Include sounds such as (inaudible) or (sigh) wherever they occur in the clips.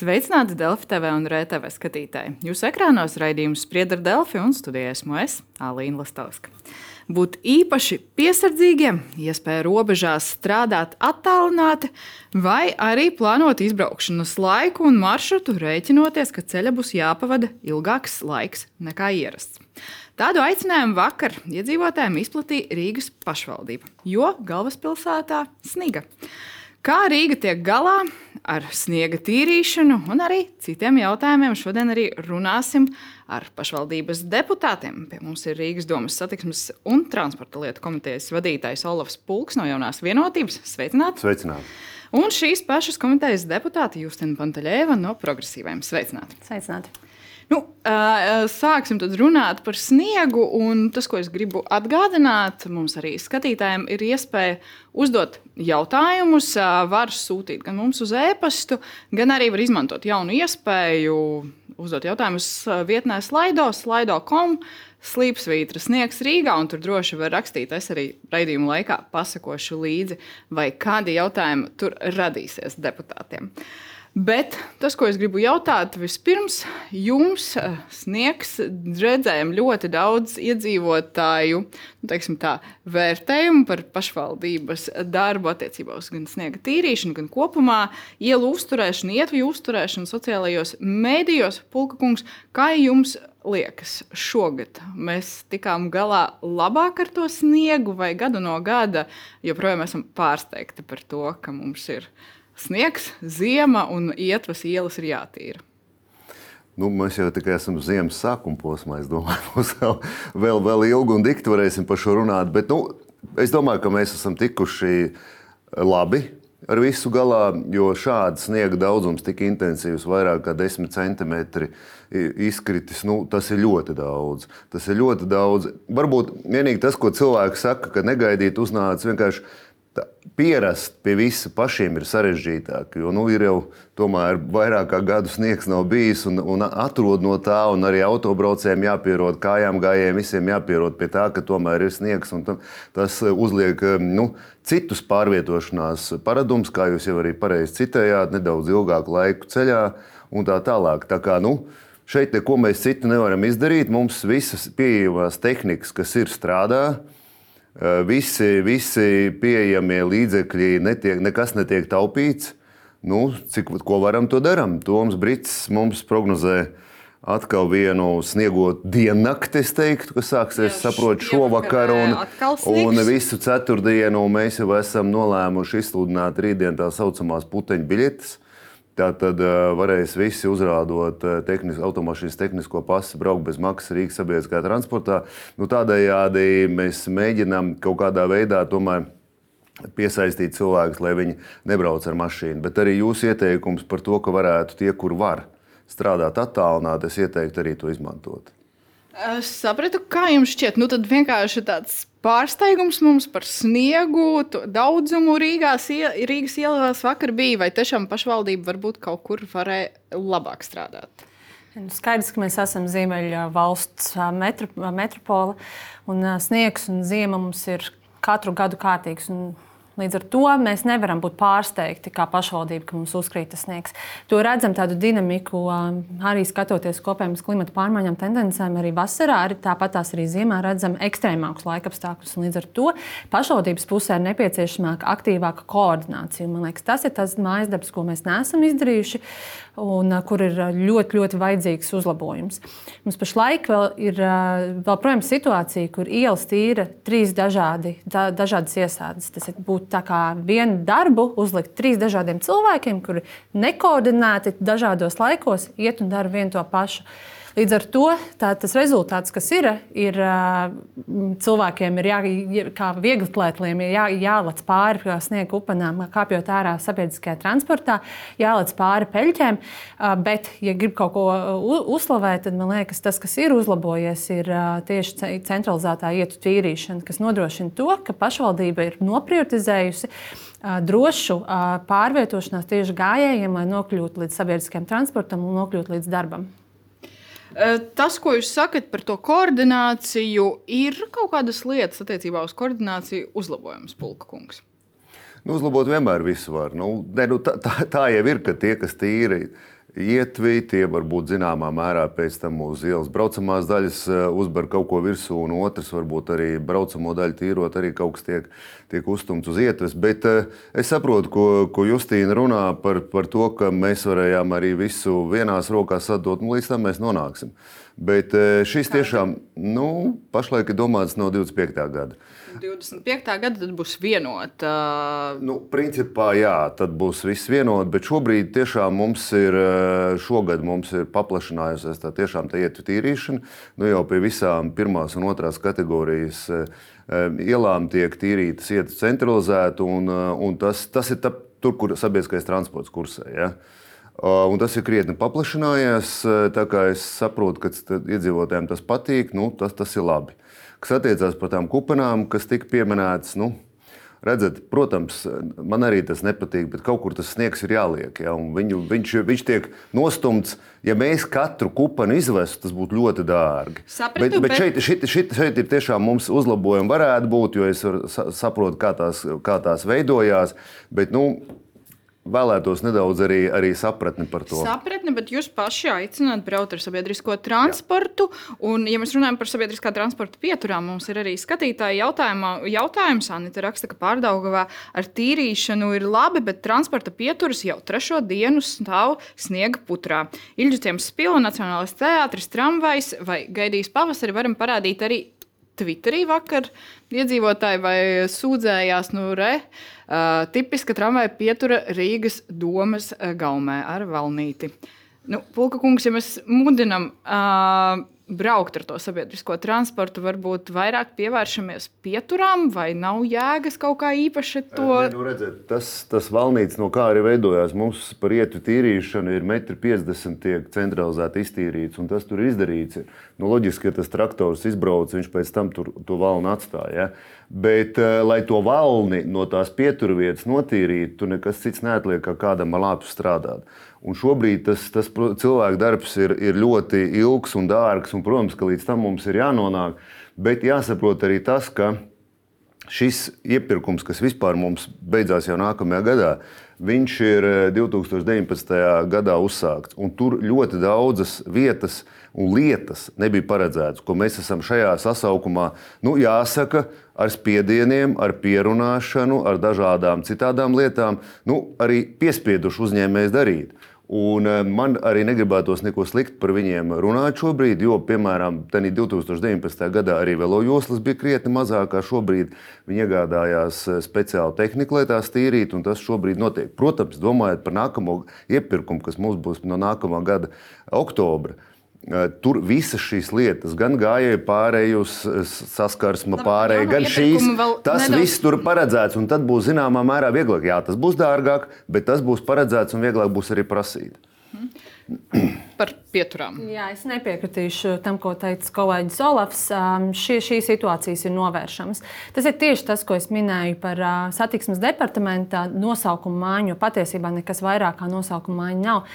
Sveicināti Delfi TV un RTV skatītāji. Jūsu ekrānos raidījums spriedz ar Delfi un studijā esmu es, Alīna Lastovska. Būt īpaši piesardzīgiem, iespēja robežās strādāt attālināti, vai arī plānot izbraukšanas laiku un maršrutu, rēķinoties, ka ceļa būs jāpavada ilgāks laiks nekā ierasts. Tādu aicinājumu vakar iedzīvotājiem izplatīja Rīgas pašvaldība, jo galvaspilsētā sniga. Kā Rīga tiek galā ar sniega tīrīšanu un arī citiem jautājumiem, šodien arī runāsim ar pašvaldības deputātiem. Pie mums ir Rīgas domas satiksmes un transporta lietu komitejas vadītājs Olofs Pulks no Jaunās vienotības. Sveicināti! Sveicināti. Un šīs pašas komitejas deputāte Justina Pantaļēva no Progresīviem. Sveicināti! Sveicināti. Nu, sāksim runāt par sniegu. Tas, ko es gribu atgādināt, mums arī skatītājiem ir iespēja uzdot jautājumus. Var sūtīt gan mums uz e-pastu, gan arī var izmantot jaunu iespēju uzdot jautājumus vietnē Slaido, slaido.com. Slīpsvītra sniegs Rīgā, un tur droši var rakstīt. Es arī raidījuma laikā pasakošu līdzi, vai kādi jautājumi tur radīsies deputātiem. Uh, Bet tas, ko es gribu jautāt, vispirms jums eh, sniegs, redzējām ļoti daudz iedzīvotāju nu, tā, vērtējumu par pašvaldības darbu attiecībā uz gan sniega tīrīšanu, gan kopumā ielu uzturēšanu, ietvi uzturēšanu sociālajos mēdījos. Pulka kungs, kā jums liekas, šogad mēs tikām galā labāk ar to sniegu, vai gadu no gada joprojām esam pārsteigti par to, ka mums ir ielikās? Sniegs, ziema un ietvas ielas ir jātīra. Nu, mēs jau tikai esam ziemas sākuma posmā. Es domāju, (laughs) mums vēl, vēl, vēl ilgi un dikti varēsim par šo runāt. Bet nu, es domāju, ka mēs esam tikuši labi ar visu galā, jo šāds sniega daudzums tik intensīvs, vairāk kā 10 centimetri izkritis, nu, tas ir ļoti daudz. Tas ir ļoti daudz. Varbūt vienīgi tas, ko cilvēki saka, ka negaidīt uznāca vienkārši tā, pierast pie visa pašiem ir sarežģītāk. Jo nu, ir jau tomēr vairāk kā gadu sniegs nav bijis, un, un atrod no tā, un arī autobraucējiem jāpierod, kājām gājējiem visiem jāpierod pie tā, ka tomēr ir sniegs. Tas uzliek nu, citus pārvietošanās paradumus, kā jūs jau arī pareizi citējāt, nedaudz ilgāku laiku ceļā un tā tālāk. Tā kā, nu, Šeit neko mēs citu nevaram izdarīt. Mums visas pieejamās tehnikas, kas ir strādā, Eh, visi, visi pieejamie līdzekļi, netiek, nekas netiek taupīts. Nu, cik ko varam, to darām. Toms Brits mums prognozē atkal vienu sniegot diennakti, es teiktu, kas sāksies, saprotu, šovakar un, un visu ceturtdienu. Mēs jau esam nolēmuši izsludināt rītdien tā saucamās puteņu biļetes. Tā tad uh, varēs visi uzrādot uh, tehnis, automašīnas tehnisko pasi, braukt bez maksas Rīgas sabiedriskajā transportā. Nu, tādējādi mēs mēģinām kaut kādā veidā tomēr piesaistīt cilvēkus, lai viņi nebrauc ar mašīnu. Bet arī jūsu ieteikums par to, ka varētu tie, kur var strādāt attālināti, es ieteiktu arī to izmantot. Es sapratu, kā jums šķiet. Nu, tad vienkārši tāds pārsteigums mums par sniegu, daudzumu Rīgās, Rīgas ielās vakar bija. Vai tiešām pašvaldība varbūt kaut kur varēja labāk strādāt? Nu, skaidrs, ka mēs esam Ziemeļa valsts metro, metropole, un sniegs un ziema mums ir katru gadu kārtīgs. Un Līdz ar to mēs nevaram būt pārsteigti kā pašvaldība, ka mums uzkrīt tas sniegs. To redzam tādu dinamiku arī skatoties kopējām klimata pārmaiņām, tendencēm. Arī vasarā, arī tāpat tās arī ziemā redzam ekstrēmākus laikapstākļus. Līdz ar to pašvaldības pusē ir nepieciešamāka, aktīvāka koordinācija. Man liekas, tas ir tas mājas darbs, ko mēs neesam izdarījuši un kur ir ļoti, ļoti vajadzīgs uzlabojums. Mums pašlaik vēl ir vēl projām situācija, kur ielas tīra trīs dažādi, da, dažādas iestādes. Tas būtu tā kā vienu darbu uzlikt trīs dažādiem cilvēkiem, kuri nekoordinēti dažādos laikos iet un dara vienu to pašu. Līdz ar to tā, tas rezultāts, kas ir, ir cilvēkiem ir jā, kā viegli plētliem, jā, jālec pāri sniega upenām, kāpjot ārā sabiedriskajā transportā, jālec pāri peļķēm. Bet, ja grib kaut ko uzslavēt, tad man liekas, tas, kas ir uzlabojies, ir tieši centralizētā ietu tīrīšana, kas nodrošina to, ka pašvaldība ir noprioritizējusi drošu pārvietošanās tieši gājējiem, lai nokļūtu līdz sabiedriskajam transportam un nokļūtu līdz darbam. Tas, ko jūs sakat par to koordināciju, ir kaut kādas lietas attiecībā uz koordināciju uzlabojums, Pulka kungs. Nu, uzlabot vienmēr visu var. Nu, ne, nu, tā, tā, tā jau ir, ka tie, kas tīri ietvi, tie var būt zināmā mērā pēc tam uz ielas braucamās daļas eh, uzber kaut ko virsū, un otrs varbūt arī braucamo daļu tīrot, arī kaut kas tiek, tiek uzstumts uz ietves. Bet eh, es saprotu, ko, ko Justīna runā par, par to, ka mēs varējām arī visu vienās rokās sadot, un līdz tam mēs nonāksim. Bet eh, šis tiešām, nu, pašlaik ir domāts no 25. gada. 25. gada tad būs vienota. Nu, principā, jā, tad būs viss vienot, bet šobrīd tiešām mums ir, eh, šogad mums ir paplašinājusies tā tiešām tā ietver tīrīšana. Nu, jau pie visām pirmās un otrās kategorijas eh, eh, ielām tiek tīrītas ietver centralizēti, un, un tas, tas ir tā, tur, kur sabiedriskais transports kursē. Ja? Un tas ir krietni paplašinājies. Kā es saprotu, ka iedzīvotājiem tas patīk, nu, tas, tas ir labi. Kas attiecās par tām kupenām, kas tika pieminētas, nu, redzat, protams, man arī tas nepatīk, bet kaut kur tas sniegs ir jāliek. Ja, viņu, viņš, viņš tiek nostumts. Ja mēs katru kupanu izvestu, tas būtu ļoti dārgi. Sapratu, bet, bet šeit, šeit, šeit, šeit ir tiešām mums uzlabojumi, varētu būt, jo es saprotu, kā tās, kā tās veidojās. Bet, nu, vēlētos nedaudz arī, arī sapratni par to. Sapratni, bet jūs paši aicināt braukt ar sabiedrisko transportu. Jā. Un, ja mēs runājam par sabiedriskā transporta pieturām, mums ir arī skatītāji jautājums. Anita raksta, ka pārdaugavā ar tīrīšanu ir labi, bet transporta pieturas jau trešo dienu stāv sniega putrā. Ilģutiem spila Nacionālais teātris, tramvajs vai gaidīs pavasari varam parādīt arī Twitterī vakar iedzīvotāji vai sūdzējās, nu, re, uh, tipiska tramvaja pietura Rīgas domas gaumē ar valnīti. Nu, Pulka kungs, ja mēs mudinam. Uh, braukt ar to sabiedrisko transportu, varbūt vairāk pievēršamies pieturām, vai nav jēgas kaut kā īpaši to? Ne, nu redziet, tas, tas valnīts, no kā arī veidojās, mums par ietu tīrīšanu ir 1,50 m tiek centralizēti iztīrīts, un tas tur izdarīts. Ir. Nu, loģiski, ka tas traktors izbrauc, viņš pēc tam tur to valnu atstāja. Ja? Bet, uh, lai to valni no tās pieturvietas notīrītu, tur nekas cits neatliek, kā kādam ar lāpu strādāt. Un šobrīd tas, tas cilvēku darbs ir, ir ļoti ilgs un dārgs, un, protams, ka līdz tam mums ir jānonāk. Bet jāsaprot arī tas, ka šis iepirkums, kas vispār mums beidzās jau nākamajā gadā, viņš ir 2019. Eh, gadā uzsākts. Tur ļoti daudzas vietas un lietas nebija paredzētas, ko mēs esam šajā sasaukumā, nu, jāsaka, ar spiedieniem, ar pierunāšanu, ar dažādām citām lietām, nu, arī piespieduši uzņēmējs darīt. Un eh, man arī negribētos neko sliktu par viņiem runāt šobrīd, jo, piemēram, 2019. gadā arī velojoslas bija krietni mazāk kā šobrīd. Viņi iegādājās eh, speciālu tehniku, lai tās tīrītu, un tas šobrīd notiek. Protams, domājot par nākamo iepirkumu, kas mums būs no nākamā gada oktobra. Tur visas šīs lietas, gan gājēji pārējus, saskarsme pārējai, gan šīs, tas nedaudz... viss tur paredzēts. Un tad būs zināmā mērā vieglāk. Jā, tas būs dārgāk, bet tas būs paredzēts un vieglāk būs arī prasīt. Par pieturām. Jā, es nepiekritīšu tam, ko teica kolēģis Olafs. Šie, šīs situācijas ir novēršamas. Tas ir tieši tas, ko es minēju par satiksmes departamenta nosaukumu mājiņu. Patiesībā nekas vairāk kā nosaukuma mājiņa nav.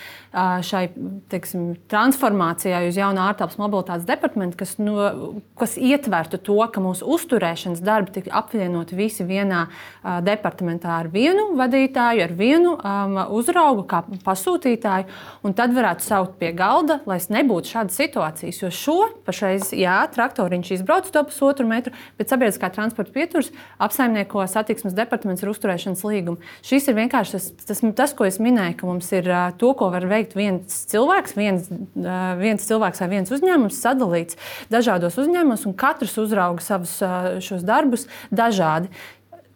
Šai teiksim, transformācijai uz jaunu ārtelpas mobilitātes departamentu, kas, no, kas ietvertu to, ka mūsu uzturēšanas darbi tika apvienoti visi vienā departamentā ar vienu vadītāju, ar vienu um, uzraugu, kā pasūtītāju. Un tad var varētu saukt pie galda, lai nebūtu šādas situācijas. Jo šo pašreiz, jā, traktoriņš izbrauc to pusotru metru, bet sabiedriskā transporta pieturas apsaimnieko satiksmes departaments ar uzturēšanas līgumu. Šis ir vienkārši tas, tas, tas, ko es minēju, ka mums ir to, ko var veikt viens cilvēks, viens, viens cilvēks vai viens uzņēmums sadalīts dažādos uzņēmumos, un katrs uzrauga savus šos darbus dažādi.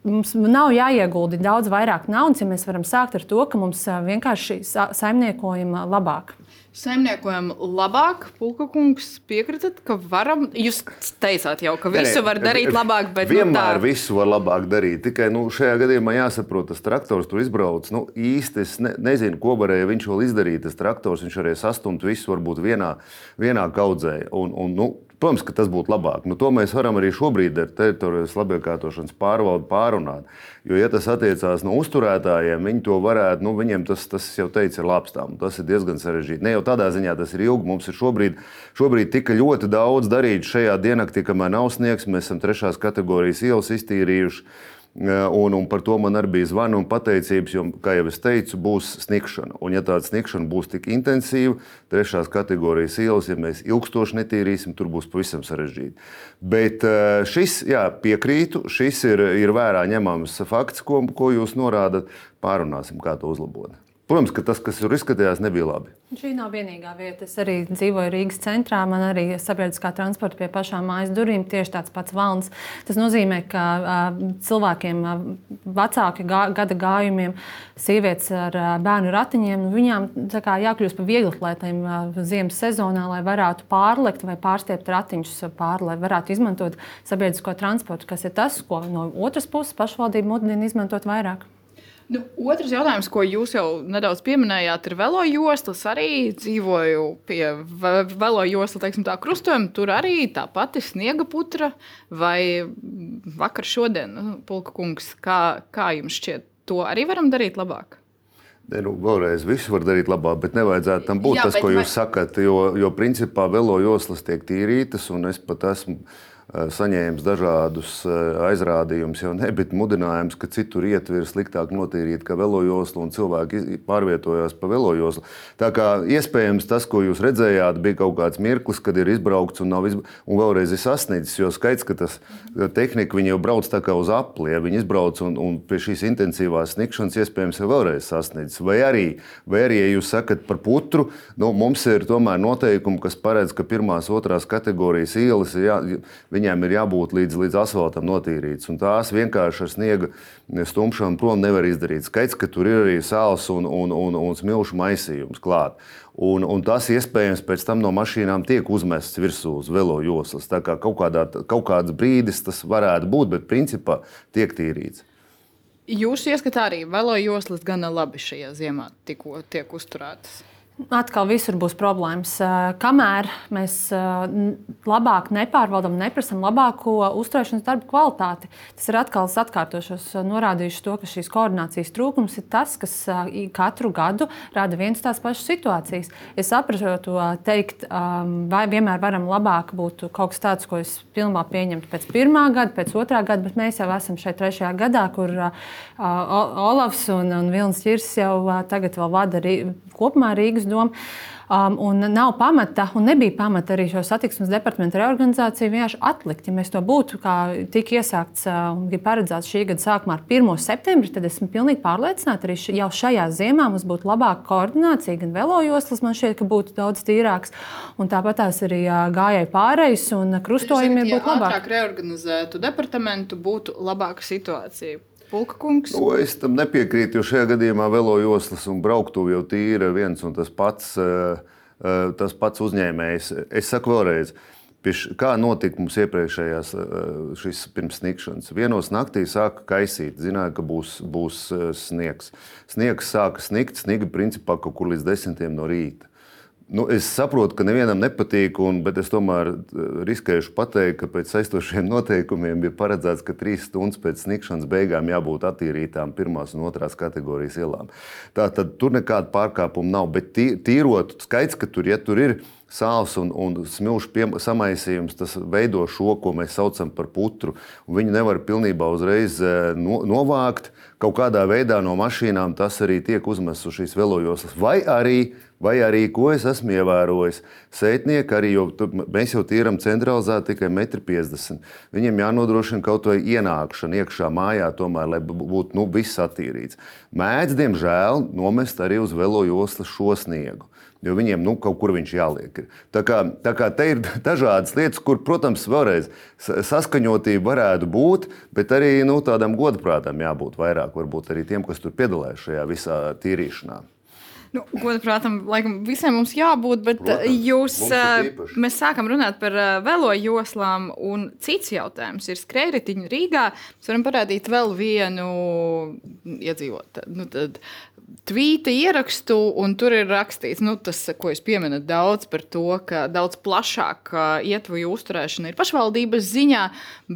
Mums nav jāiegulda daudz vairāk naudas, ja mēs varam sākt ar to, ka mums vienkārši saimniekojam labāk. Saimniekojam labāk, Pulka kungs, piekritat, ka varam. Jūs teicāt jau, ka visu var darīt labāk, bet nu, vienmēr nu, tā... visu var labāk darīt. Tikai nu, šajā gadījumā jāsaprot, tas traktors tur izbrauc. Nu, īsti es ne, nezinu, ko varēja viņš vēl izdarīt. Tas traktors viņš varēja sastumt visu varbūt vienā, vienā kaudzē. Un, un, nu, Protams, ka tas būtu labāk. Nu, to mēs varam arī šobrīd ar teritorijas labiekārtošanas pārvaldu pārunāt. Jo, ja tas attiecās no uzturētājiem, viņi to varētu, nu, viņiem tas, tas jau teica, ir lāpstām. Tas ir diezgan sarežģīti. Ne jau tādā ziņā tas ir ilgi. Mums ir šobrīd, šobrīd tika ļoti daudz darīts šajā diennaktī, kamēr nav sniegs. Mēs esam trešās kategorijas ielas iztīrījuši. Un, un par to man arī bija zvani un pateicības, jo, kā jau es teicu, būs sniegšana. Un, ja tāda sniegšana būs tik intensīva, trešās kategorijas ielas, ja mēs ilgstoši netīrīsim, tur būs pavisam sarežģīti. Bet šis, jā, piekrītu, šis ir, ir vērā ņemams fakts, ko, ko jūs norādat. Pārunāsim, kā to uzlabot. Protams, ka tas, kas tur izskatījās, nebija labi. Šī nav vienīgā vieta. Es arī dzīvoju Rīgas centrā. Man arī sabiedriskā transporta pie pašām mājas durvīm tieši tāds pats valns. Tas nozīmē, ka uh, cilvēkiem, uh, vecāki gā, gada gājumiem, sievietes ar uh, bērnu ratiņiem, nu, viņām kā, jākļūst par vieglatlētiem uh, ziemas sezonā, lai varētu pārlekt vai pārstiept ratiņus pāri, lai varētu izmantot sabiedrisko transportu, kas ir tas, ko no otras puses pašvaldība mudina izmantot vairāk. Nu, otrs jautājums, ko jūs jau nedaudz pieminējāt, ir velojoslas. Arī dzīvoju pie velojoslas krustojuma. Tur arī tā pati sniega putra vai vakar šodien, nu, Pulka kungs, kā, kā jums šķiet, to arī varam darīt labāk? Ne, nu, vēlreiz, visu var darīt labāk, bet nevajadzētu tam būt Jā, tas, ko jūs vai... sakat. Jo, jo principā velojoslas tiek tīrītas, un es pat esmu saņēmis dažādus eh, aizrādījumus, jau ne, bet mudinājums, ka citur ietver sliktāk notīrīt, ka velojosla un cilvēki pārvietojās pa velojoslu. Tā kā iespējams tas, ko jūs redzējāt, bija kaut kāds mirklis, kad ir izbraukts un, izbra... un vēlreiz ir sasniedzis, jo skaidrs, ka tas tehnika jau brauc tā kā uz apli, ja viņi izbrauc un, un pie šīs intensīvās sniegšanas iespējams ir vēlreiz sasniedzis. Vai arī, vai arī, ja jūs sakat par putru, nu, mums ir tomēr noteikumi, kas paredz, ka pirmās, otrās kategorijas ielas ir jā, viņiem ir jābūt līdz, līdz asfaltam notīrīts. Tās vienkārši ar sniega stumšanu prom nevar izdarīt. Skaidrs, ka tur ir arī sāls un, un, un, un smilšu maisījums klāt. Un, un tas iespējams pēc tam no mašīnām tiek uzmests virsū uz velo joslas. Tā kā kaut, kādā, kaut kāds brīdis tas varētu būt, bet principā tiek tīrīts. Jūsu ieskatā arī velo joslas gana labi šajā ziemā tikko tiek uzturētas. Atkal visur būs problēmas. Kamēr mēs labāk nepārvaldām, neprasām labāko uzturēšanas darbu kvalitāti, tas ir atkal atkārtošos norādījuši to, ka šīs koordinācijas trūkums ir tas, kas katru gadu rada viens tās pašas situācijas. Es saprotu, teikt, vai vienmēr varam labāk būt kaut kas tāds, ko es pilnībā pieņemtu pēc pirmā gada, pēc otrā gada, bet mēs jau esam šeit trešajā gadā, kur Olafs un, un Vilnis Čirs jau tagad vēl vada kopumā Rīgas doma. Um, un nav pamata, un nebija pamata arī šo satiksmes departamentu reorganizāciju vienkārši atlikt. Ja mēs to būtu, kā tika iesākts uh, un uh, paredzēts šī gada sākumā ar 1. septembri, tad esmu pilnīgi pārliecināta, arī jau šajā ziemā mums būtu labāka koordinācija, gan velojoslas man šķiet, ka būtu daudz tīrāks. Un tāpat tās arī uh, gājēji pārējais un krustojumi būtu labāki. Ja ātrāk reorganizētu departamentu, būtu labāka situācija. Pulka kungs? Nu, es tam nepiekrītu, jo šajā gadījumā velojoslas un brauktuve jau tīra viens un tas pats, eh, eh, tas pats uzņēmējs. Es saku vēlreiz. Kā notika mums iepriekšējās, eh, šis pirms sniegšanas? Vienos naktī sāka kaisīt, zināja, ka būs, būs sniegs. Sniegs sāka snikt, sniga principā kaut kur līdz desmitiem no rīta. Nu, es saprotu, ka nevienam nepatīk, un, bet es tomēr eh, riskēšu pateikt, ka pēc aizstošiem (laughs) noteikumiem bija paredzēts, ka trīs stundas pēc sniegšanas beigām jābūt attīrītām pirmās un otrās kategorijas ielām. Tā tad tur nekāda pārkāpuma nav. Bet tīrot, skaidrs, ka tur, ja tur ir sāls un, un smilšu samaisījums, tas veido šo, ko mēs saucam par putru. Viņu nevar pilnībā uzreiz eh, no, novākt. Kaut kādā veidā no mašīnām tas arī tiek uzmests uz šīs velojoslas. Vai arī Vai arī, ko es esmu ievērojis, sētnieki arī, jo tu, mēs jau tīram centralizēti tikai 1,50 m. Viņiem jānodrošina kaut vai ienākšana iekšā mājā, tomēr, lai būtu nu, viss attīrīts. Mēdz, diemžēl, nomest arī uz velo joslas šo sniegu. Jo viņiem nu, kaut kur viņš jāliek. Tā kā, tā kā te ir (laughs) dažādas lietas, kur, protams, vēlreiz saskaņotība varētu būt, bet arī nu, tādam godprātam jābūt vairāk, varbūt arī tiem, kas tur piedalās šajā visā tīrīšanā. Nu, Godprātam, laikam, visiem mums jābūt, bet Protams, jūs, mēs sākam runāt par velo joslām, un cits jautājums ir skrējritiņu Rīgā. Mēs varam parādīt vēl vienu iedzīvotāju. Nu, tad, tvīta ierakstu, un tur ir rakstīts, nu, tas, ko jūs pieminat, daudz par to, ka daudz plašāk ietvaru uzturēšana ir pašvaldības ziņā,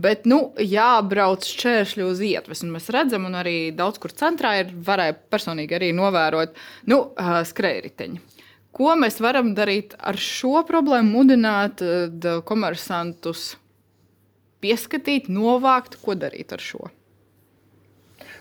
bet nu, jābrauc šķēršļi uz ietves. Un mēs redzam, un arī daudz kur centrā ir varēja personīgi arī novērot nu, skrējriteņi. Ko mēs varam darīt ar šo problēmu, mudināt komersantus pieskatīt, novākt, ko darīt ar šo?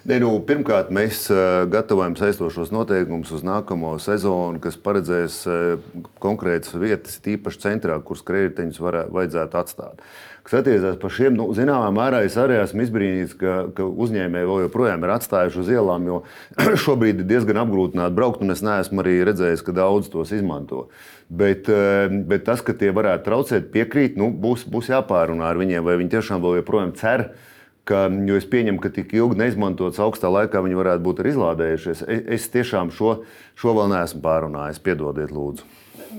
Ne, nu, pirmkārt, mēs uh, gatavojam saistošos noteikumus uz nākamo sezonu, kas paredzēs uh, konkrētas vietas, tīpaši centrā, kuras krediteņus varē, vajadzētu atstāt. Kas attiecās par šiem, nu, zināmā mērā es arī esmu izbrīnīts, ka, ka uzņēmēji vēl joprojām ir atstājuši uz ielām, jo (clears throat) šobrīd ir diezgan apgrūtināti braukt, un es neesmu arī redzējis, ka daudz tos izmanto. Bet, bet tas, ka tie varētu traucēt, piekrīt, nu, būs, būs jāpārunā ar viņiem, vai viņi tiešām vēl joprojām cer ka, jo es pieņemu, ka tik ilgi neizmantots augstā laikā viņi varētu būt arī izlādējušies. Es, es tiešām šo, šo vēl neesmu pārunājis. Piedodiet, lūdzu.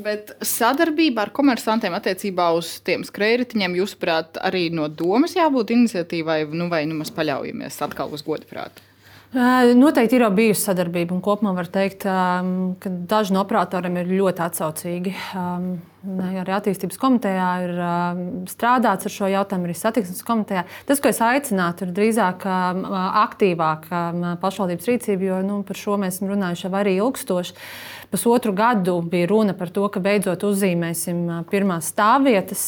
Bet sadarbība ar komersantiem attiecībā uz tiem skrējējiņiem, jūsuprāt, arī no domas jābūt iniciatīvai, nu, vai nu mēs paļaujamies atkal uz godprātu? Noteikti ir bijusi sadarbība, un kopumā var teikt, ka daži no operatoriem ir ļoti atsaucīgi. Arī attīstības komitejā ir strādāts ar šo jautājumu, arī satiksmes komitejā. Tas, ko es aicinātu, ir drīzāk aktīvāka pašvaldības rīcība, jo nu, par šo mēs esam runājuši jau arī ilgstoši pusotru gadu bija runa par to, ka beidzot uzzīmēsim pirmās stāvvietas.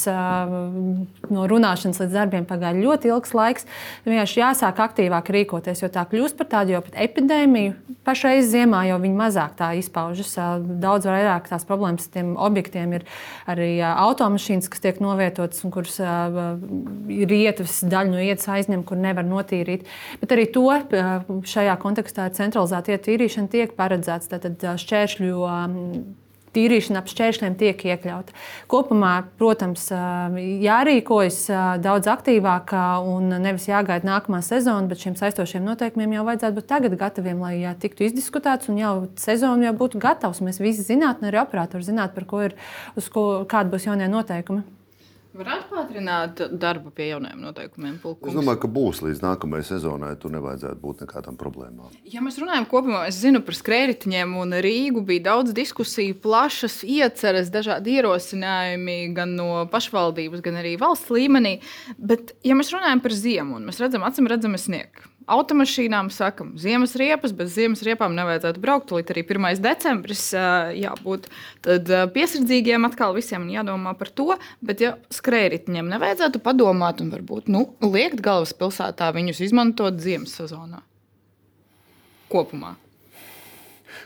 No runāšanas līdz darbiem pagāja ļoti ilgs laiks. Vienkārši jāsāk aktīvāk rīkoties, jo tā kļūst par tādu jau pat epidēmiju. Pašreiz ziemā jau viņi mazāk tā izpaužas. Daudz vairāk tās problēmas ar tiem objektiem ir arī automašīnas, kas tiek novietotas un kuras ir ietves daļa no ietas aizņem, kur nevar notīrīt. Bet arī to šajā kontekstā centralizēta ietīrīšana tiek paredzēts. Tātad šķēršļu jo um, tīrīšana ap šķēršļiem tiek iekļauta. Kopumā, protams, jārīkojas daudz aktīvāk un nevis jāgaida nākamā sezona, bet šiem saistošiem noteikumiem jau vajadzētu būt tagad gataviem, lai jā, tiktu izdiskutēts un jau sezona jau būtu gatavs. Mēs visi zinātu, arī operatori zinātu, par ko ir, uz ko, kādi būs jaunie noteikumi. Varētu pātrināt darbu pie jauniem noteikumiem. Pulkums. Es domāju, ka būs līdz nākamajai sezonai. Tur nevajadzētu būt nekādām problēmām. Ja mēs runājam kopumā, es zinu par skrējējiņiem un Rīgu. Bija daudz diskusiju, plašas ieceres, dažādi ierosinājumi gan no pašvaldības, gan arī valsts līmenī. Bet, ja mēs runājam par ziemu, un mēs redzam, acīm redzami sniegu automašīnām sakam, ziemas riepas, bez ziemas riepām nevajadzētu braukt. Līdz arī 1. decembris jābūt piesardzīgiem. Atkal visiem jādomā par to. Bet, ja skrējējiem nevajadzētu padomāt un varbūt nu, liekt galvaspilsētā viņus izmantot ziemas sezonā kopumā.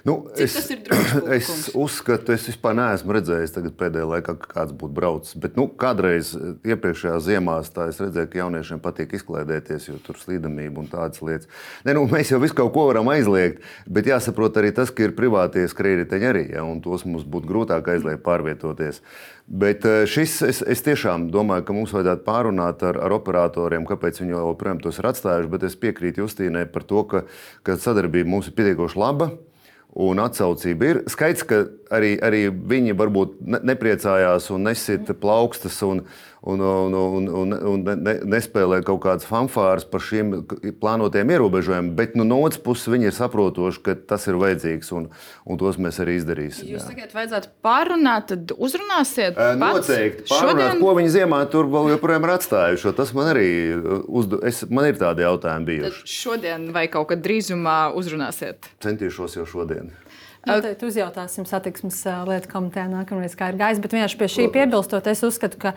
Nu, es, (clears throat) es uzskatu, es vispār neesmu redzējis pēdējā laikā, ka kāds būtu braucis. Bet nu, kādreiz eh, iepriekšējā ziemā es redzēju, ka jauniešiem patīk izklaidēties, jo tur slīdamība un tādas lietas. Ne, nu, mēs jau visu kaut ko varam aizliegt, bet jāsaprot arī tas, ka ir privātie skrējēji arī, ja, un tos mums būtu grūtāk aizliegt pārvietoties. Bet eh, šis, es, es tiešām domāju, ka mums vajadzētu pārunāt ar, ar operatoriem, kāpēc viņi joprojām tos ir atstājuši. Bet es piekrītu Justīnai par to, ka, ka sadarbība mums ir pietiekoši laba un atsaucība ir. Skaidrs, ka arī, arī viņi varbūt nepriecājās un nesita plaukstas un, un, un, un, un, un ne, nespēlē kaut kādas fanfāras par šiem plānotiem ierobežojumiem, bet nu, no otras puses viņi ir saprotoši, ka tas ir vajadzīgs un, un tos mēs arī izdarīsim. Jūs tagad vajadzētu pārunāt, tad uzrunāsiet. Pats. Noteikti. Pārunāt, Šodien... ko viņi ziemā tur vēl joprojām ir atstājuši. Tas man arī uzdu... es, man ir tādi jautājumi bijuši. Tad šodien vai kaut kad drīzumā uzrunāsiet? Centīšos jau šodien. Noteikti uzjautāsim satiksmes lietu komitejā nākamreiz, kā ir gājis. Bet vienkārši pie šī piebilstot, es uzskatu, ka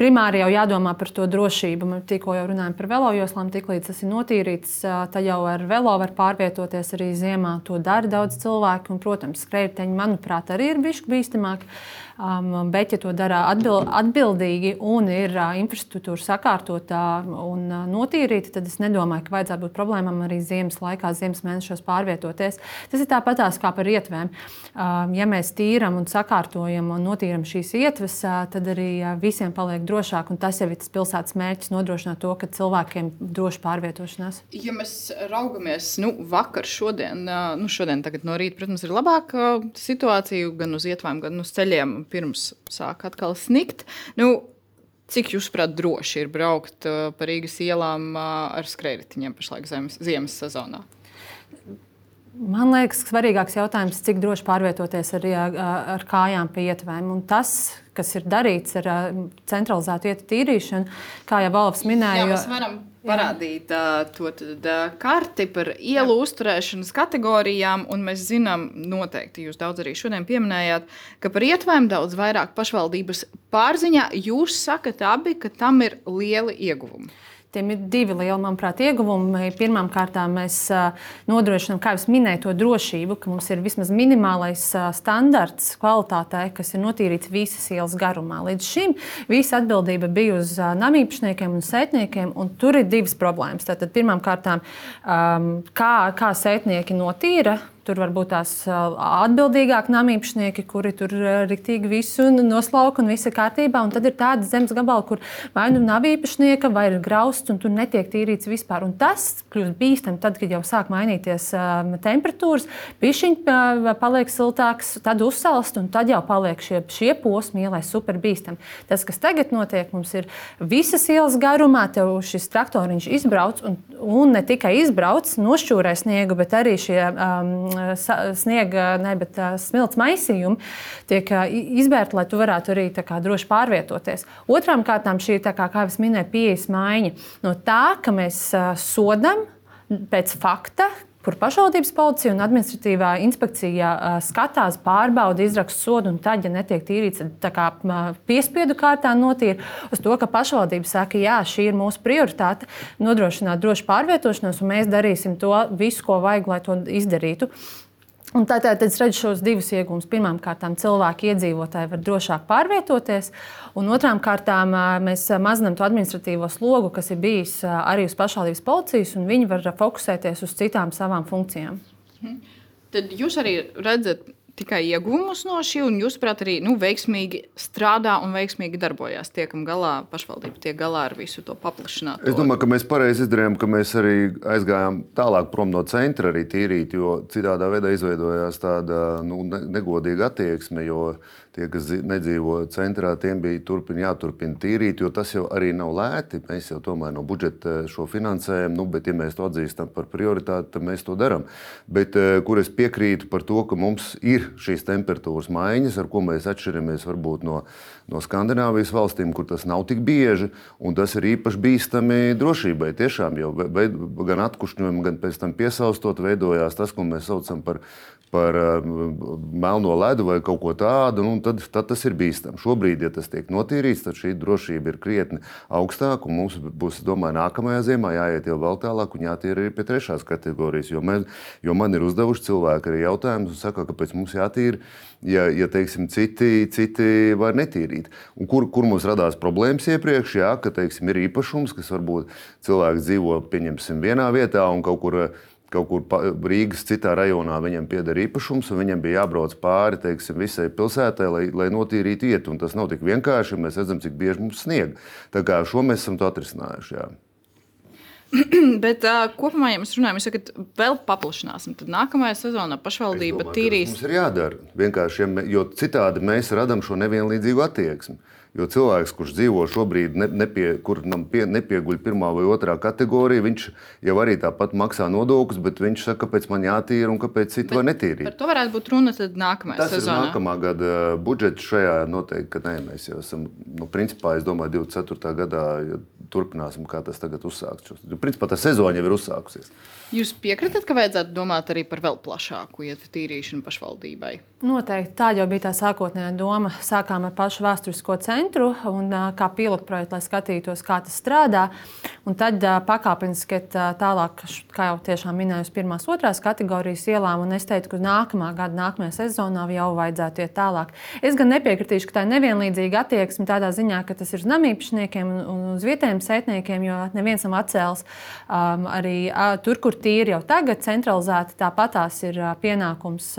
primāri jau jādomā par to drošību. Mēs tikko jau runājam par velojoslām, tiklīdz tas ir notīrīts, tad jau ar velo var pārvietoties arī ziemā. To dara daudz cilvēku, un, protams, skrejteņi, manuprāt, arī ir bišķi bīstamāki. Um, bet, ja to dara atbild, atbildīgi un ir uh, infrastruktūra sakārtota un uh, notīrīta, tad es nedomāju, ka vajadzētu būt problēmām arī ziemas laikā, ziemas mēnešos pārvietoties. Tas ir tāpatās kā par ietvēm. Um, ja mēs tīram un sakārtojam un notīram šīs ietves, uh, tad arī visiem paliek drošāk. Tas jau ir tas pilsētas mērķis nodrošināt to, ka cilvēkiem droši pārvietošanās. Ja mēs raugamies nu, vakar, šodien, nu, šodien no rīta, protams, ir labāka situācija gan uz ietvām, gan uz ceļiem pirms sāk atkal snikt. Nu, Cik jūs, prāt, droši ir braukt uh, pa Rīgas ielām uh, ar skrejritiņiem pašlaik ziemas sezonā? Man liekas, svarīgāks jautājums, cik droši pārvietoties ar, ar kājām pie ietvēm. Un tas, kas ir darīts ar centralizētu ietu tīrīšanu, kā jau Valsts minēja, Jā, parādīt uh, to tad, uh, karti par ielu Jā. uzturēšanas kategorijām. Mēs zinām, noteikti jūs daudz arī šodien pieminējāt, ka par ietvēm daudz vairāk pašvaldības pārziņā jūs sakat abi, ka tam ir lieli ieguvumi. Tiem ir divi lieli, manuprāt, ieguvumi. Pirmkārt, mēs nodrošinām, kā jau minēju, to drošību, ka mums ir vismaz minimālais standarts kvalitātei, kas ir notīrīts visas ielas garumā. Līdz šim visa atbildība bija uz namīpašniekiem un sētniekiem, un tur ir divas problēmas. Tātad, pirmkārt, kā, kā sētnieki notīra Tur var būt tās atbildīgākie namīpašnieki, kuri tur rīktīgi visu noslauka un viss ir kārtībā. Un tad ir tāda zemes gabala, kur vai nu nav īpašnieka, vai ir grausts, un tur netiek tīrīts vispār. Un tas kļūst bīstami tad, kad jau sāk mainīties temperatūras, pišķiņš paliek siltāks, tad uzsalst, un tad jau paliek šie, šie posmi ielai super bīstami. Tas, kas tagad notiek, mums ir visas ielas garumā, tev šis traktoriņš izbrauc, un, un ne tikai izbrauc, nošķūrē sniegu, bet arī šie um, sniega, ne, bet smilts maisījumi tiek izbērti, lai tu varētu arī kā, droši pārvietoties. Otrām kārtām šī, kā, kā jau minēju, pieejas maiņa no tā, ka mēs sodam pēc fakta, kur pašvaldības policija un administratīvā inspekcija skatās, pārbauda, izraksta sodu, un tad, ja netiek tīrīts, kā, piespiedu kārtā notīra uz to, ka pašvaldība saka, jā, šī ir mūsu prioritāte, nodrošināt drošu pārvietošanos, un mēs darīsim to visu, ko vajag, lai to izdarītu. Un tātad es redzu šos divus iegūmus. Pirmkārt, cilvēki, iedzīvotāji var drošāk pārvietoties, un otrām kārtām mēs mazinām to administratīvo slogu, kas ir bijis arī uz pašvaldības policijas, un viņi var fokusēties uz citām savām funkcijām. Mhm. Tad jūs arī redzat tikai ieguvumus no šī, un jūs, prāt, arī nu, veiksmīgi strādā un veiksmīgi darbojas. Tiekam galā, pašvaldība tiek galā ar visu to paplašinātu. Es domāju, ka mēs pareizi izdarījām, ka mēs arī aizgājām tālāk prom no centra arī tīrīt, jo citādā veidā izveidojās tāda nu, negodīga attieksme. Jo tie, kas nedzīvo centrā, tiem bija turpin, jāturpina tīrīt, jo tas jau arī nav lēti. Mēs jau tomēr no budžeta šo finansējam, nu, bet, ja mēs to atzīstam par prioritāti, tad mēs to darām. Bet eh, kur es piekrītu par to, ka mums ir šīs temperatūras maiņas, ar ko mēs atšķiramies varbūt no, no Skandinavijas valstīm, kur tas nav tik bieži, un tas ir īpaši bīstami drošībai. Tiešām jau gan atkušņojumi, gan pēc tam piesaustot, veidojās tas, ko mēs saucam par par uh, melno ledu vai kaut ko tādu, nu, tad, tad tas ir bīstami. Šobrīd, ja tas tiek notīrīts, tad šī drošība ir krietni augstāka. Mums būs, domāju, nākamajā ziemā jāiet jau vēl tālāk un jātīra arī pie trešās kategorijas. Jo, mēs, jo man ir uzdevuši cilvēki arī jautājumus, un saka, kāpēc mums jātīra, ja, ja teiksim, citi, citi var netīrīt. Un kur, kur mums radās problēmas iepriekš, jā, ka teiksim, ir īpašums, kas varbūt cilvēks dzīvo pieņemsim vienā vietā un kaut kur kaut kur Rīgas citā rajonā viņam pieder īpašums, un viņam bija jābrauc pāri teiksim, visai pilsētai, lai, lai notīrītu ietu. Un tas nav tik vienkārši, mēs redzam, cik bieži mums snieg. Tā kā šo mēs esam atrisinājuši. Jā. (clears throat) Bet uh, kopumā, ja mēs runājam, jūs sakat, vēl paplašināsim, tad nākamajā sezonā pašvaldība domāju, tīrīs. Tas mums ir jādara. Vienkārši, jo citādi mēs radām šo nevienlīdzīgu attieksmi. Jo cilvēks, kurš dzīvo šobrīd, ne, nepie, kuram pie, nepieguļ pirmā vai otrā kategorija, viņš jau arī tāpat maksā nodokļus, bet viņš saka, kāpēc man jātīra un kāpēc citi var netīrīt. Par to varētu būt runa nākamajā Tas sezonā. Ir nākamā gada budžets šajā noteikti, ka nē, mēs jau esam, nu, principā, es domāju, 24. gadā turpināsim, kā tas tagad uzsāks. Principā tā sezona jau ir uzsākusies. Jūs piekritat, ka vajadzētu domāt arī par vēl plašāku ietvaru tīrīšanu pašvaldībai? Noteikti. Tā jau bija tā sākotnējā doma. Sākām ar pašu vēsturisko centru un kā pilotprojektu, lai skatītos, kā tas strādā. Un tad pakāpeniski tālāk, kā jau tiešām minēju, uz pirmās, otrās kategorijas ielām. Un es teicu, ka nākamā gada, nākamajā sezonā jau vajadzētu iet tālāk. Es gan nepiekritīšu, ka tā ir nevienlīdzīga attieksme tādā ziņā, ka tas ir uz namīpašniekiem un uz vietējiem sētniekiem, jo neviens nav atcēlis um, arī uh, tur, kur tīri jau tagad centralizēti. Tāpat tās ir pienākums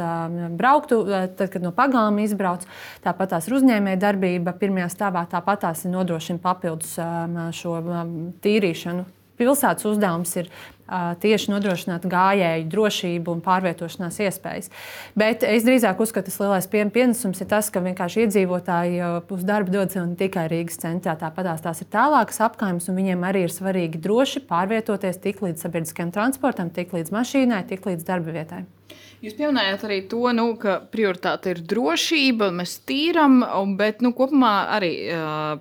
braukt, tad, kad no pagalma izbrauc. Tāpat tās ir uzņēmēja darbība pirmajā stāvā, tāpat tās ir nodrošina papildus šo tīrīšanu. Pilsētas uzdevums ir tieši nodrošināt gājēju drošību un pārvietošanās iespējas. Bet es drīzāk uzskatu, ka lielais pienesums ir tas, ka vienkārši iedzīvotāji uz darbu dodas ne tikai Rīgas centrā. Tāpat tās ir tālākas apkaimes, un viņiem arī ir svarīgi droši pārvietoties tik līdz sabiedriskajam transportam, tik līdz mašīnai, tik līdz darba vietai. Jūs pieminējāt arī to, nu, ka prioritāte ir drošība, mēs tīram, bet nu, kopumā arī uh,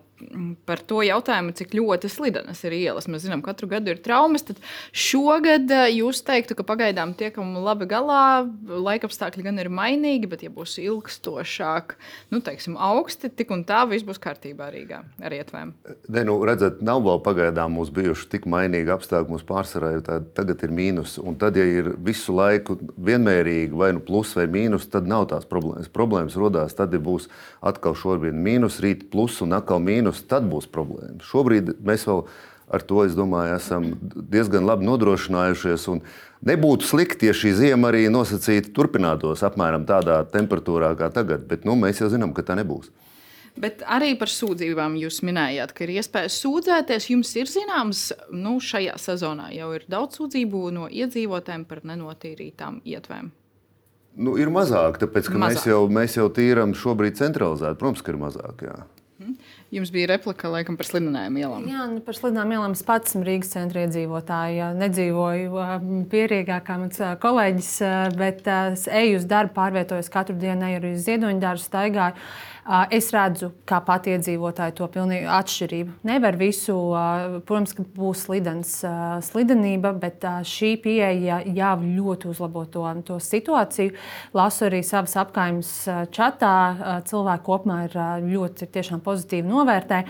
par to jautājumu, cik ļoti slidenas ir ielas. Mēs zinām, ka katru gadu ir traumas. Tad šogad eh, jūs teiktu, ka pagaidām tiekam labi galā. Laikapstākļi gan ir mainīgi, bet, ja būs ilgstošāk, nu, teiksim, augsti, tik un tā viss būs kārtībā Rīgā ar ietvēm. Ne, nu, redzat, nav vēl pagaidām mums bijuši tik mainīgi apstākļi. Mums pārsvarā jau tagad ir mīnus. Un tad, ja ir visu laiku vienmērīgi vai nu plus vai mīnus, tad nav tās problēmas. Problēmas rodās tad, ja būs atkal šobrīd mīnus, rīt plus un atkal mīnus, tad būs problēmas. Šobrīd mēs vēl ar to, es domāju, esam diezgan labi nodrošinājušies. Nebūtu slikti, ja šī zima arī nosacīti turpinātos apmēram tādā temperatūrā kā tagad, bet nu, mēs jau zinām, ka tā nebūs. Bet arī par sūdzībām jūs minējāt, ka ir iespēja sūdzēties. Jums ir zināms, nu, šajā sezonā jau ir daudz sūdzību no iedzīvotājiem par nenotīrītām ietvēm. Nu, ir mazāk, tāpēc ka mazāk. Mēs, jau, mēs jau tīram šobrīd centralizēti. Protams, ka ir mazāk. Jā. Mhm. Jums bija replika laikam, par slidinājuma ielām. Jā, nu, par slidinājuma ielām es pats esmu Rīgas centra iedzīvotāja. Nedzīvoju pierīgāk kā mans kolēģis, bet es eju uz darbu, pārvietojos katru dienu, eju arī uz ziedoņu dārzu, staigāju. Es redzu, kā pati iedzīvotāji to pilnīgi atšķirību. Nevar visu, protams, ka būs slidens, slidenība, bet šī pieeja jau ļoti uzlabo to, to situāciju. Lasu arī savas apgājumas čatā. Cilvēki kopumā ir ļoti pozitīvi novērtē.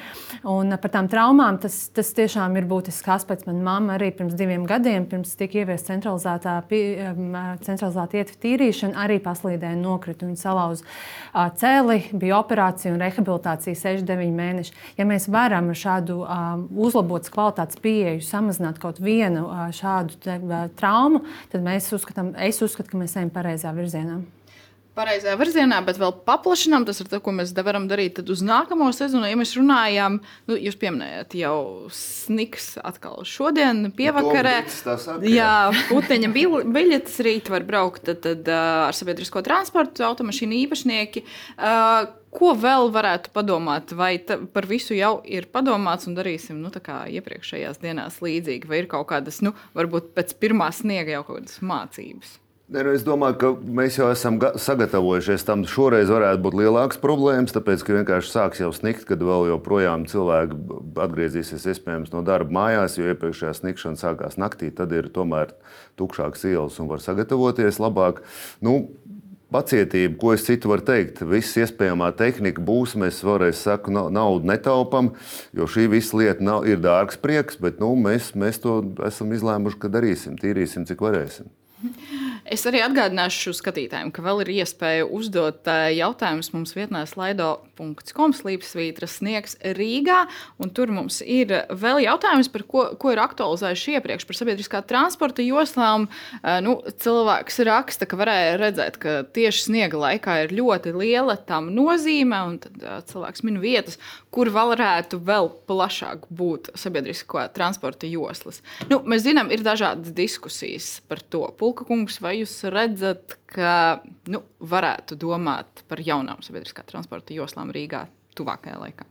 Un par tām traumām tas, tas tiešām ir būtisks aspekts. Manā mamma arī pirms diviem gadiem, pirms tika ieviesta centralizētā, centralizētā ietver tīrīšana, arī paslīdēja nokrita un salauza cēli. Bija operācija un rehabilitācija 6-9 mēneši. Ja mēs varam ar šādu um, uzlabotas kvalitātes pieeju samazināt kaut vienu uh, šādu te, uh, traumu, tad mēs uzskatām, es uzskatu, ka mēs ejam pareizā virzienā pareizajā virzienā, bet vēl paplašinām. Tas ir tas, ko mēs varam darīt tad uz nākamo sezonu. Ja mēs runājam, nu, jūs pieminējāt jau sniks atkal šodien, pievakarē. Saka, jā, puteņa biļetes rīt var braukt tad, tad, ar sabiedrisko transportu, automašīnu īpašnieki. Ko vēl varētu padomāt, vai ta, par visu jau ir padomāts un darīsim nu, iepriekšējās dienās līdzīgi, vai ir kaut kādas, nu, varbūt pēc pirmā sniega jau kaut kādas mācības? Ne, nu es domāju, ka mēs jau esam sagatavojušies tam. Šoreiz varētu būt lielākas problēmas, tāpēc ka vienkārši sāks jau snikt, kad vēl joprojām cilvēki atgriezīsies iespējams no darba mājās, jo iepriekšējā snikšana sākās naktī. Tad ir tomēr tukšāks ielas un var sagatavoties labāk. Nu, Pacietība, ko es citu varu teikt, viss iespējamā tehnika būs. Mēs vēlreiz saku, naudu netaupām, jo šī visa lieta nav, ir dārgs prieks, bet nu, mēs, mēs to esam izlēmuši, ka darīsim, tīrīsim, cik varēsim. (laughs) Es arī atgādināšu skatītājiem, ka vēl ir iespēja uzdot eh, jautājumus mums vietnē slaido.com slīpsvītra sniegs Rīgā. Tur mums ir vēl jautājums, par ko, ko ir aktualizējuši iepriekš par sabiedriskā transporta joslām. Eh, nu, cilvēks raksta, ka varēja redzēt, ka tieši sniega laikā ir ļoti liela tam nozīme, un tad eh, cilvēks min vietas, kur varētu vēl plašāk būt sabiedriskā transporta joslas. Nu, mēs zinām, ir dažādas diskusijas par to. Pulka kungs vai vai jūs redzat, ka nu, varētu domāt par jaunām sabiedriskā transporta joslām Rīgā tuvākajā laikā?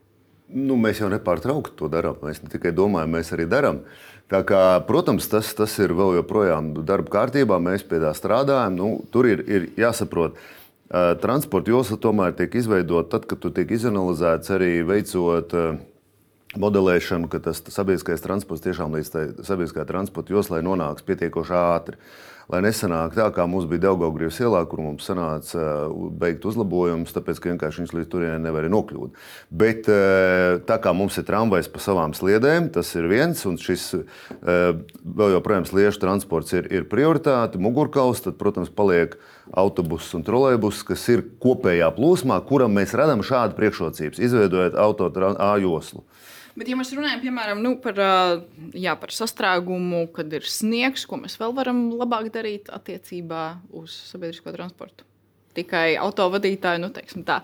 Nu, mēs jau nepārtraukti to darām. Mēs ne tikai domājam, mēs arī darām. Kā, protams, tas, tas ir vēl joprojām darba kārtībā. Mēs pie tā strādājam. Nu, tur ir, ir jāsaprot, ka transporta josla tomēr tiek izveidota tad, kad tu tiek izanalizēts arī veicot modelēšanu, ka tas sabiedriskais transports tiešām līdz tai sabiedriskajai transporta joslai nonāks pietiekoši ātri lai nesanāk tā, kā mums bija Daugaugrievs ielā, kur mums sanāca uh, beigt uzlabojumus, tāpēc, ka vienkārši viņš līdz turienei nevarēja nokļūt. Bet uh, tā kā mums ir tramvajs pa savām sliedēm, tas ir viens, un šis uh, vēl joprojām sliežu transports ir, ir prioritāte, mugurkauls, tad, protams, paliek autobuss un trolēbus, kas ir kopējā plūsmā, kuram mēs radām šādu priekšrocības, izveidojot autotrānu A joslu. Bet, ja mēs runājam piemēram, nu, par, jā, par sastrēgumu, kad ir sniegs, ko mēs vēl varam labāk darīt attiecībā uz sabiedrisko transportu? Tikai autovadītāji, nu, teiksim tā.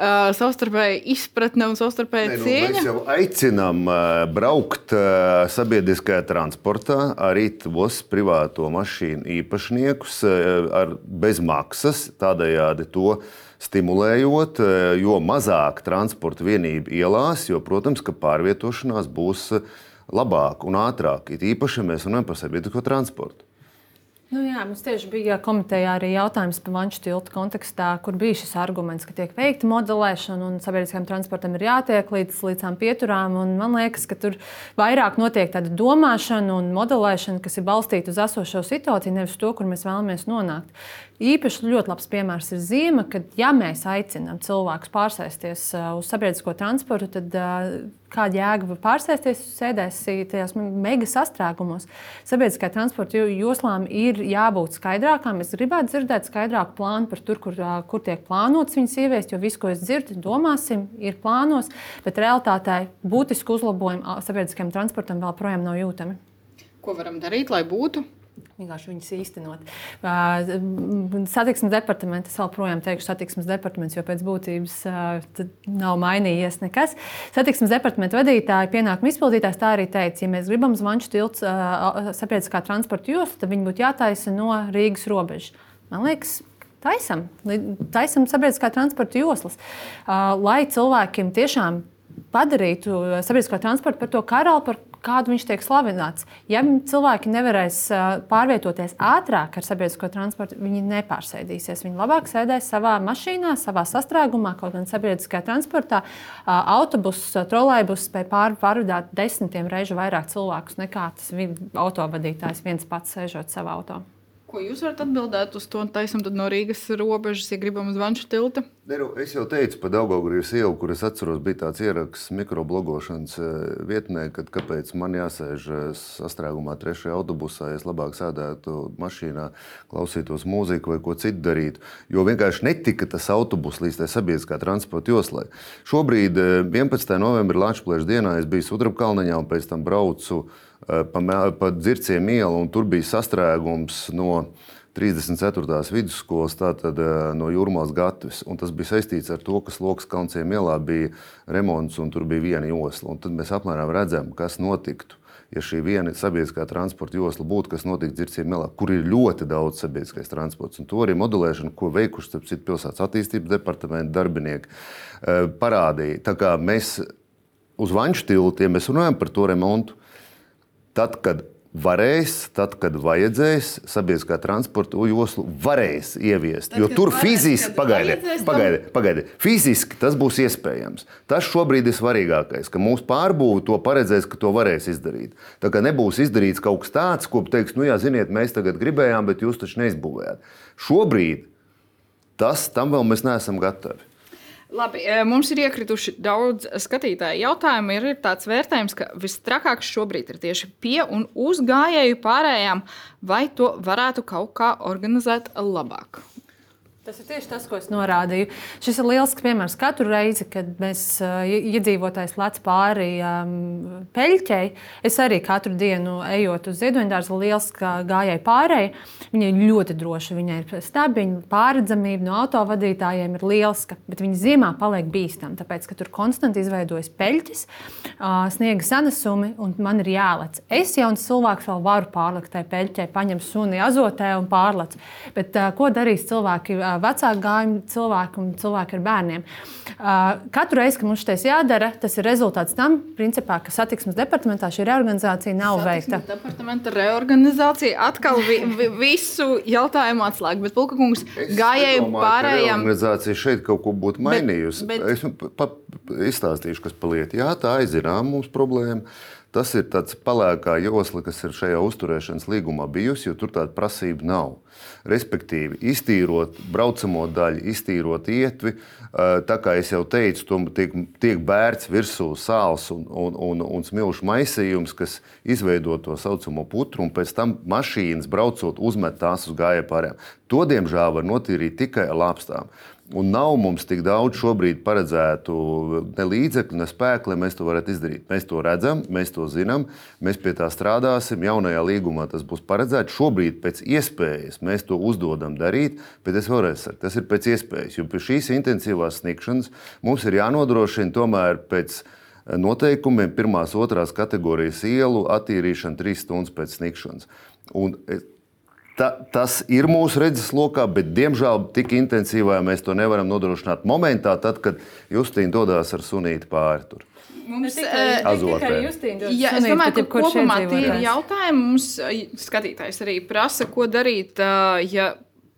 Uh, savstarpēji izpratne un savstarpēji nu, cieņa. Mēs jau aicinām uh, braukt uh, sabiedriskajā transportā arī tos privāto mašīnu īpašniekus uh, ar bez maksas, tādējādi to uh, stimulējot, eh, jo mazāk transporta vienību ielās, jo, protams, ka pārvietošanās būs eh, labāka un ātrāka. It īpaši, ja mēs runājam par sabiedrisko transportu. Nu jā, mums tieši bija komitejā arī jautājums par vanšu tiltu kontekstā, kur bija šis arguments, ka tiek veikta modelēšana un sabiedriskajam transportam ir jātiek līdz, līdz tām pieturām. Man liekas, ka tur vairāk notiek tāda domāšana un modelēšana, kas ir balstīta uz esošo situāciju, nevis to, kur mēs vēlamies nonākt. Īpaši ļoti labs piemērs ir zīme, ka, ja mēs aicinām cilvēkus pārsēsties uh, uz sabiedrisko transportu, tad uh, kāda jēga pārsēsties sēdēs tajās mega sastrēgumos. Sabiedriskajā transporta joslām ir jābūt skaidrākām. Es gribētu dzirdēt skaidrāku plānu par tur, kur, kur tiek plānots viņas ieviest, jo viss, ko es dzirdu, domāsim, ir plānos, bet realitātē būtisku uzlabojumu sabiedriskajam transportam vēl projām nav jūtami. Ko varam darīt, lai būtu? Vienkārši viņas īstenot. Satiksmes departaments, es joprojām teikšu, satiksmes departaments, jo pēc būtības nav mainījies nekas. Satiksmes departamenta vadītāja, pienākuma izpildītājs tā arī teica, ja mēs gribam zvanšu tilts sabiedriskā transporta jostu, tad viņi būtu jātaisa no Rīgas robežas. Man liekas, taisam, taisam sabiedriskā transporta joslas, lai cilvēkiem tiešām padarītu sabiedrisko transportu par to karalu, par kādu viņš tiek slavināts. Ja cilvēki nevarēs pārvietoties ātrāk ar sabiedrisko transportu, viņi nepārsēdīsies. Viņi labāk sēdēs savā mašīnā, savā sastrēgumā, kaut gan sabiedriskajā transportā. Autobuss, trolēļus spēj pār, pārvadāt desmitiem reižu vairāk cilvēkus nekā tas autovadītājs viens pats sēžot savā automašīnā. Ko jūs varat atbildēt uz to? Taisam no Rīgas robežas, ja gribam uz Vanšu tilta. Ne, nu, es jau teicu par Daugaugrības ielu, kur es atceros, bija tāds ieraksts mikroblogošanas eh, vietnē, kad kāpēc man jāsēž eh, sastrēgumā trešajā autobusā, ja es labāk sēdētu mašīnā, klausītos mūziku vai ko citu darītu. Jo vienkārši netika tas autobus līdz tai sabiedriskā transporta joslai. Šobrīd, 11. Eh, novembrī Latvijas dienā, es biju Sudrabkalniņā un pēc tam braucu pa, pa dzirciem ielu, un tur bija sastrēgums no 34. vidusskolas, tātad eh, no Jurmālas gatavs. Tas bija saistīts ar to, ka Lokas kalnciem ielā bija remonts un tur bija viena josla. Un tad mēs apmēram redzam, kas notiktu. Ja šī viena sabiedriskā transporta josla būtu, kas notiek dzirciem ielā, kur ir ļoti daudz sabiedriskais transports, un to arī modelēšana, ko veikuši citu pilsētas attīstības departamenta darbinieki, eh, parādīja. Tā kā mēs uz Vanšu tiltiem runājam par to remontu, tad, kad varēs, tad, kad vajadzēs, sabiedriskā transporta joslu varēs ieviest. Tad, jo tur varēs, fiziski, pagaidiet, pagaidiet, pagaidiet, fiziski tas būs iespējams. Tas šobrīd ir svarīgākais, ka mūsu pārbūve to paredzēs, ka to varēs izdarīt. Tā kā nebūs izdarīts kaut kas tāds, ko teiks, nu jā, ziniet, mēs tagad gribējām, bet jūs taču neizbūvējāt. Šobrīd tas tam vēl mēs neesam gatavi. Labi, e, mums ir iekrituši daudz skatītāju jautājumu. Ir tāds vērtējums, ka visstrakākais šobrīd ir tieši pie un uz gājēju pārējām, vai to varētu kaut kā organizēt labāk. Tas ir tieši tas, ko es norādīju. Šis ir liels piemērs. Katru reizi, kad mēs uh, iedzīvotājs lec pāri um, peļķei, es arī katru dienu ejot uz ziedoņdārzu, liels gājēji pārēji. Viņa ir ļoti droša, viņai ir stabiņa, pārredzamība no autovadītājiem ir liela, bet viņa ziemā paliek bīstama, tāpēc, ka tur konstanti izveidojas peļķis, uh, sniega sanesumi un man ir jālec. Es jauns cilvēks vēl varu pārlikt tajā peļķē, paņem suni azotē un pārlec. Bet uh, ko darīs cilvēki? Vecāku gājumu cilvēku un cilvēku ar bērniem. Katru reizi, kad mums tas jādara, tas ir rezultāts tam, principā, ka satiksmes departamentā šī reorganizācija nav satiksmes veikta. Departamenta reorganizācija atkal vi, vi, visu jautājumu atslēga, bet Pulka kungs gājēju pārējām. Reorganizācija šeit kaut ko būtu mainījusi. Bet, bet... Es pa, izstāstīšu, kas paliek. Jā, tā aizinām mums problēma. Tas ir tāds palēkā josla, kas ir šajā uzturēšanas līgumā bijusi, jo tur tāda prasība nav. Respektīvi, iztīrot braucamo daļu, iztīrot ietvi, tā kā jau teicu, tam tiek, tiek bērts virsū sāls un, un, un, un smilšu maisījums, kas izveido to saucamo putru, un pēc tam mašīnas braucot uzmet tās uz gājēju pārējām. To, diemžēl, var notīrīt tikai ar lāpstām. Un nav mums tik daudz šobrīd paredzētu ne līdzekļu, ne spēku, lai mēs to varētu izdarīt. Mēs to redzam, mēs to zinām, mēs pie tā strādāsim. Jaunajā līgumā tas būs paredzēts. Šobrīd pēc iespējas mēs to uzdodam darīt, bet es vēlreiz saku, tas ir pēc iespējas. Jo pie šīs intensīvās sniegšanas mums ir jānodrošina tomēr pēc noteikumiem pirmās, otrās kategorijas ielu attīrīšana trīs stundas pēc sniegšanas. Un ta, tas ir mūsu redzeslokā, bet diemžēl tik intensīvā mēs to nevaram nodrošināt momentā, tad, kad Justīna dodas ar sunīti pāri. Tur. Mums, tikai, Azotē. tikai Justīna dod Jā, es sunīti, domāju, bet ka kopumā tie ir jautājumi. Mums ā, skatītājs arī prasa, ko darīt, ā, ja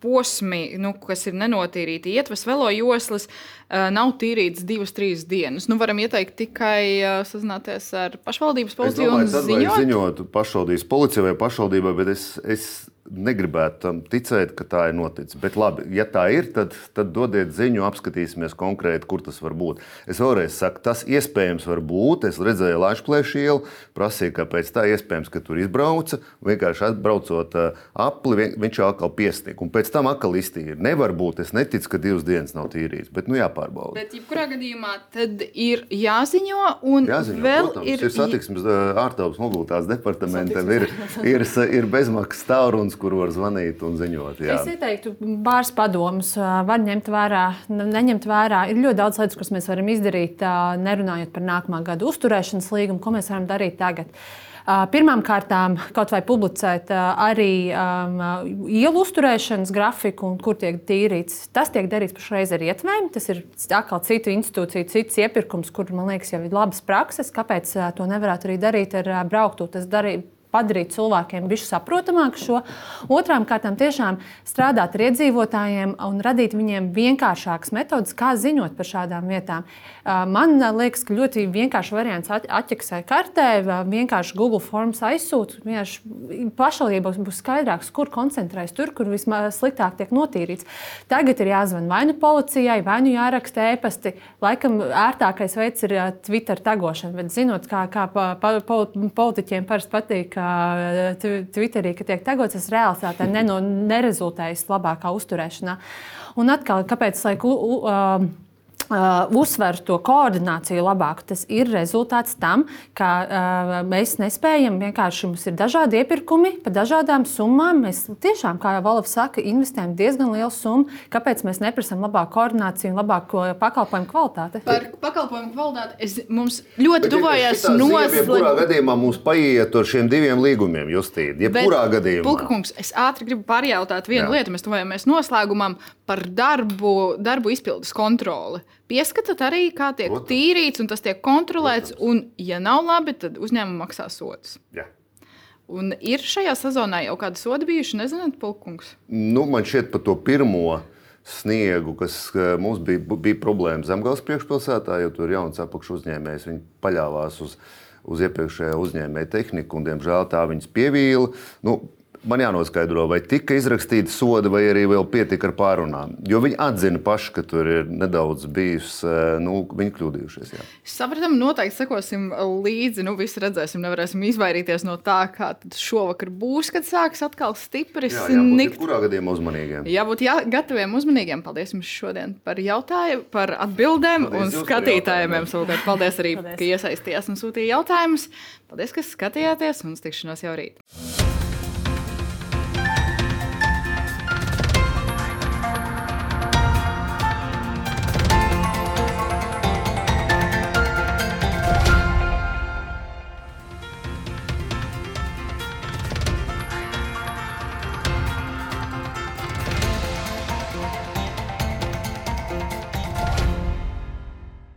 posmi, nu, kas ir nenotīrīti, ietvas velo joslas, ā, nav tīrīts divas, trīs dienas. Nu, varam ieteikt tikai sazināties ar pašvaldības policiju un domāju, vajag ziņot. ziņot pašvaldības policijai vai pašvaldībai, bet es, es negribētu tam ticēt, ka tā ir noticis. Bet, labi, ja tā ir, tad, tad dodiet ziņu, apskatīsimies konkrēti, kur tas var būt. Es vēlreiz saku, tas iespējams var būt. Es redzēju Latvijas ielu, prasīju, kāpēc tā iespējams, ka tur izbrauca. Vienkārši atbraucot uh, apli, vien- viņš jau atkal piestīk. Un pēc tam atkal iztīra. Nevar būt, es neticu, ka divas dienas nav tīrīts, bet nu jāpārbauda. Bet, jebkurā gadījumā, tad ir jāziņo, un Jāziņo, vēl protams, ir, ir satiksmes ā, ārtelpas mobilitātes departamentam, ir, ir, ir bezmaksas tālrunis, kur var zvanīt un ziņot. Jā. Es ieteiktu pāris padomus, var ņemt vērā, ne- neņemt vērā. Ir ļoti daudz lietas, kuras mēs varam izdarīt, nerunājot par nākamā gada uzturēšanas līgumu, ko mēs varam darīt tagad. Pirmkārt, kaut vai publicēt arī um, ielu uzturēšanas grafiku, kur tiek tīrīts. Tas tiek darīts pašreiz ar ietvēm. Tas ir atkal citu institūciju, cits iepirkums, kur man liekas, jau ir labas prakses. Kāpēc to nevarētu arī darīt ar brauktu? Tas darīt padarīt cilvēkiem bišķi saprotamāku šo. Otrām kārtām tiešām strādāt ar iedzīvotājiem un radīt viņiem vienkāršākas metodas, kā ziņot par šādām vietām. Uh, Man liekas, ka ļoti vienkāršs variants at- atķeksē kartē, vai vienkārši Google Forms aizsūt. vienkārši Pašvaldībos būs skaidrāks, kur koncentrējas tur, kur vismaz sliktāk tiek notīrīts. Tagad ir jāzvan vai nu policijai, vai nu jāraksta ēpasti. Laikam ērtākais veids ir Twitter tagošana, bet zinot, kā, kā pa, pa, pol- politiķiem parasti patīk tw- Twitterī, ka tiek tagots, tas realitātē neno, nerezultējas labākā uzturēšanā. Un atkal, kāpēc laik, u, u, ā, Uh, uzsver to koordināciju labāk. Tas ir rezultāts tam, ka uh, mēs nespējam vienkārši mums ir dažādi iepirkumi par dažādām summām. Mēs tiešām, kā jau Valava saka, investējam diezgan lielu summu. Kāpēc mēs neprasām labāku koordināciju un labāku pakalpojumu kvalitāti? Par pakalpojumu kvalitāti es, mums ļoti tuvojas Jebkurā noslēgums. gadījumā mums paiet ar šiem diviem līgumiem, Justīna. Jebkurā gadījumā. Pulkakungs, es ātri gribu pārjautāt vienu. Jā. lietu. Mēs tuvojamies noslēgumam par darbu, darbu izpildes kontroli. Pieskatāt arī, kā tiek Protams. Protams. tīrīts un tas tiek kontrolēts. Un, ja nav labi, tad uzņēmumi maksā sodus. Jā. Un ir šajā sezonā jau kāda soda bijuši, nezināt, Pulkungs. Nu, man šķiet, par to pirmo sniegu, kas mums bija, bija problēma Zemgājas priekšpilsētā, jo tur ir jauns apakšu uzņēmējs. Viņi paļāvās uz, uz iepriekšējā uzņēmēja tehniku, un, diemžēl, tā viņas pievīla. Nu, Man jānoskaidro, vai tika izrakstīta soda, vai arī vēl pietika ar pārunām. Jo viņi atzina paši, ka tur ir nedaudz bijis, eh, nu, viņi kļūdījušies. Jā. Sapratam, noteikti sekosim līdzi. Nu, visi redzēsim, nevarēsim izvairīties no tā, kā šovakar būs, kad sāks atkal stipri snikt. jebkurā gadījumā uzmanīgiem. Jābūt jā, gataviem, uzmanīgiem. Paldies jums šodien par jautājumu, par atbildēm Paldies un jautājumiem. Savukārt, paldies arī, Paldies. ka iesaistījāties un sūtīja jautājumus. Paldies, ka skatījāties un uz tikšanos jau rīt.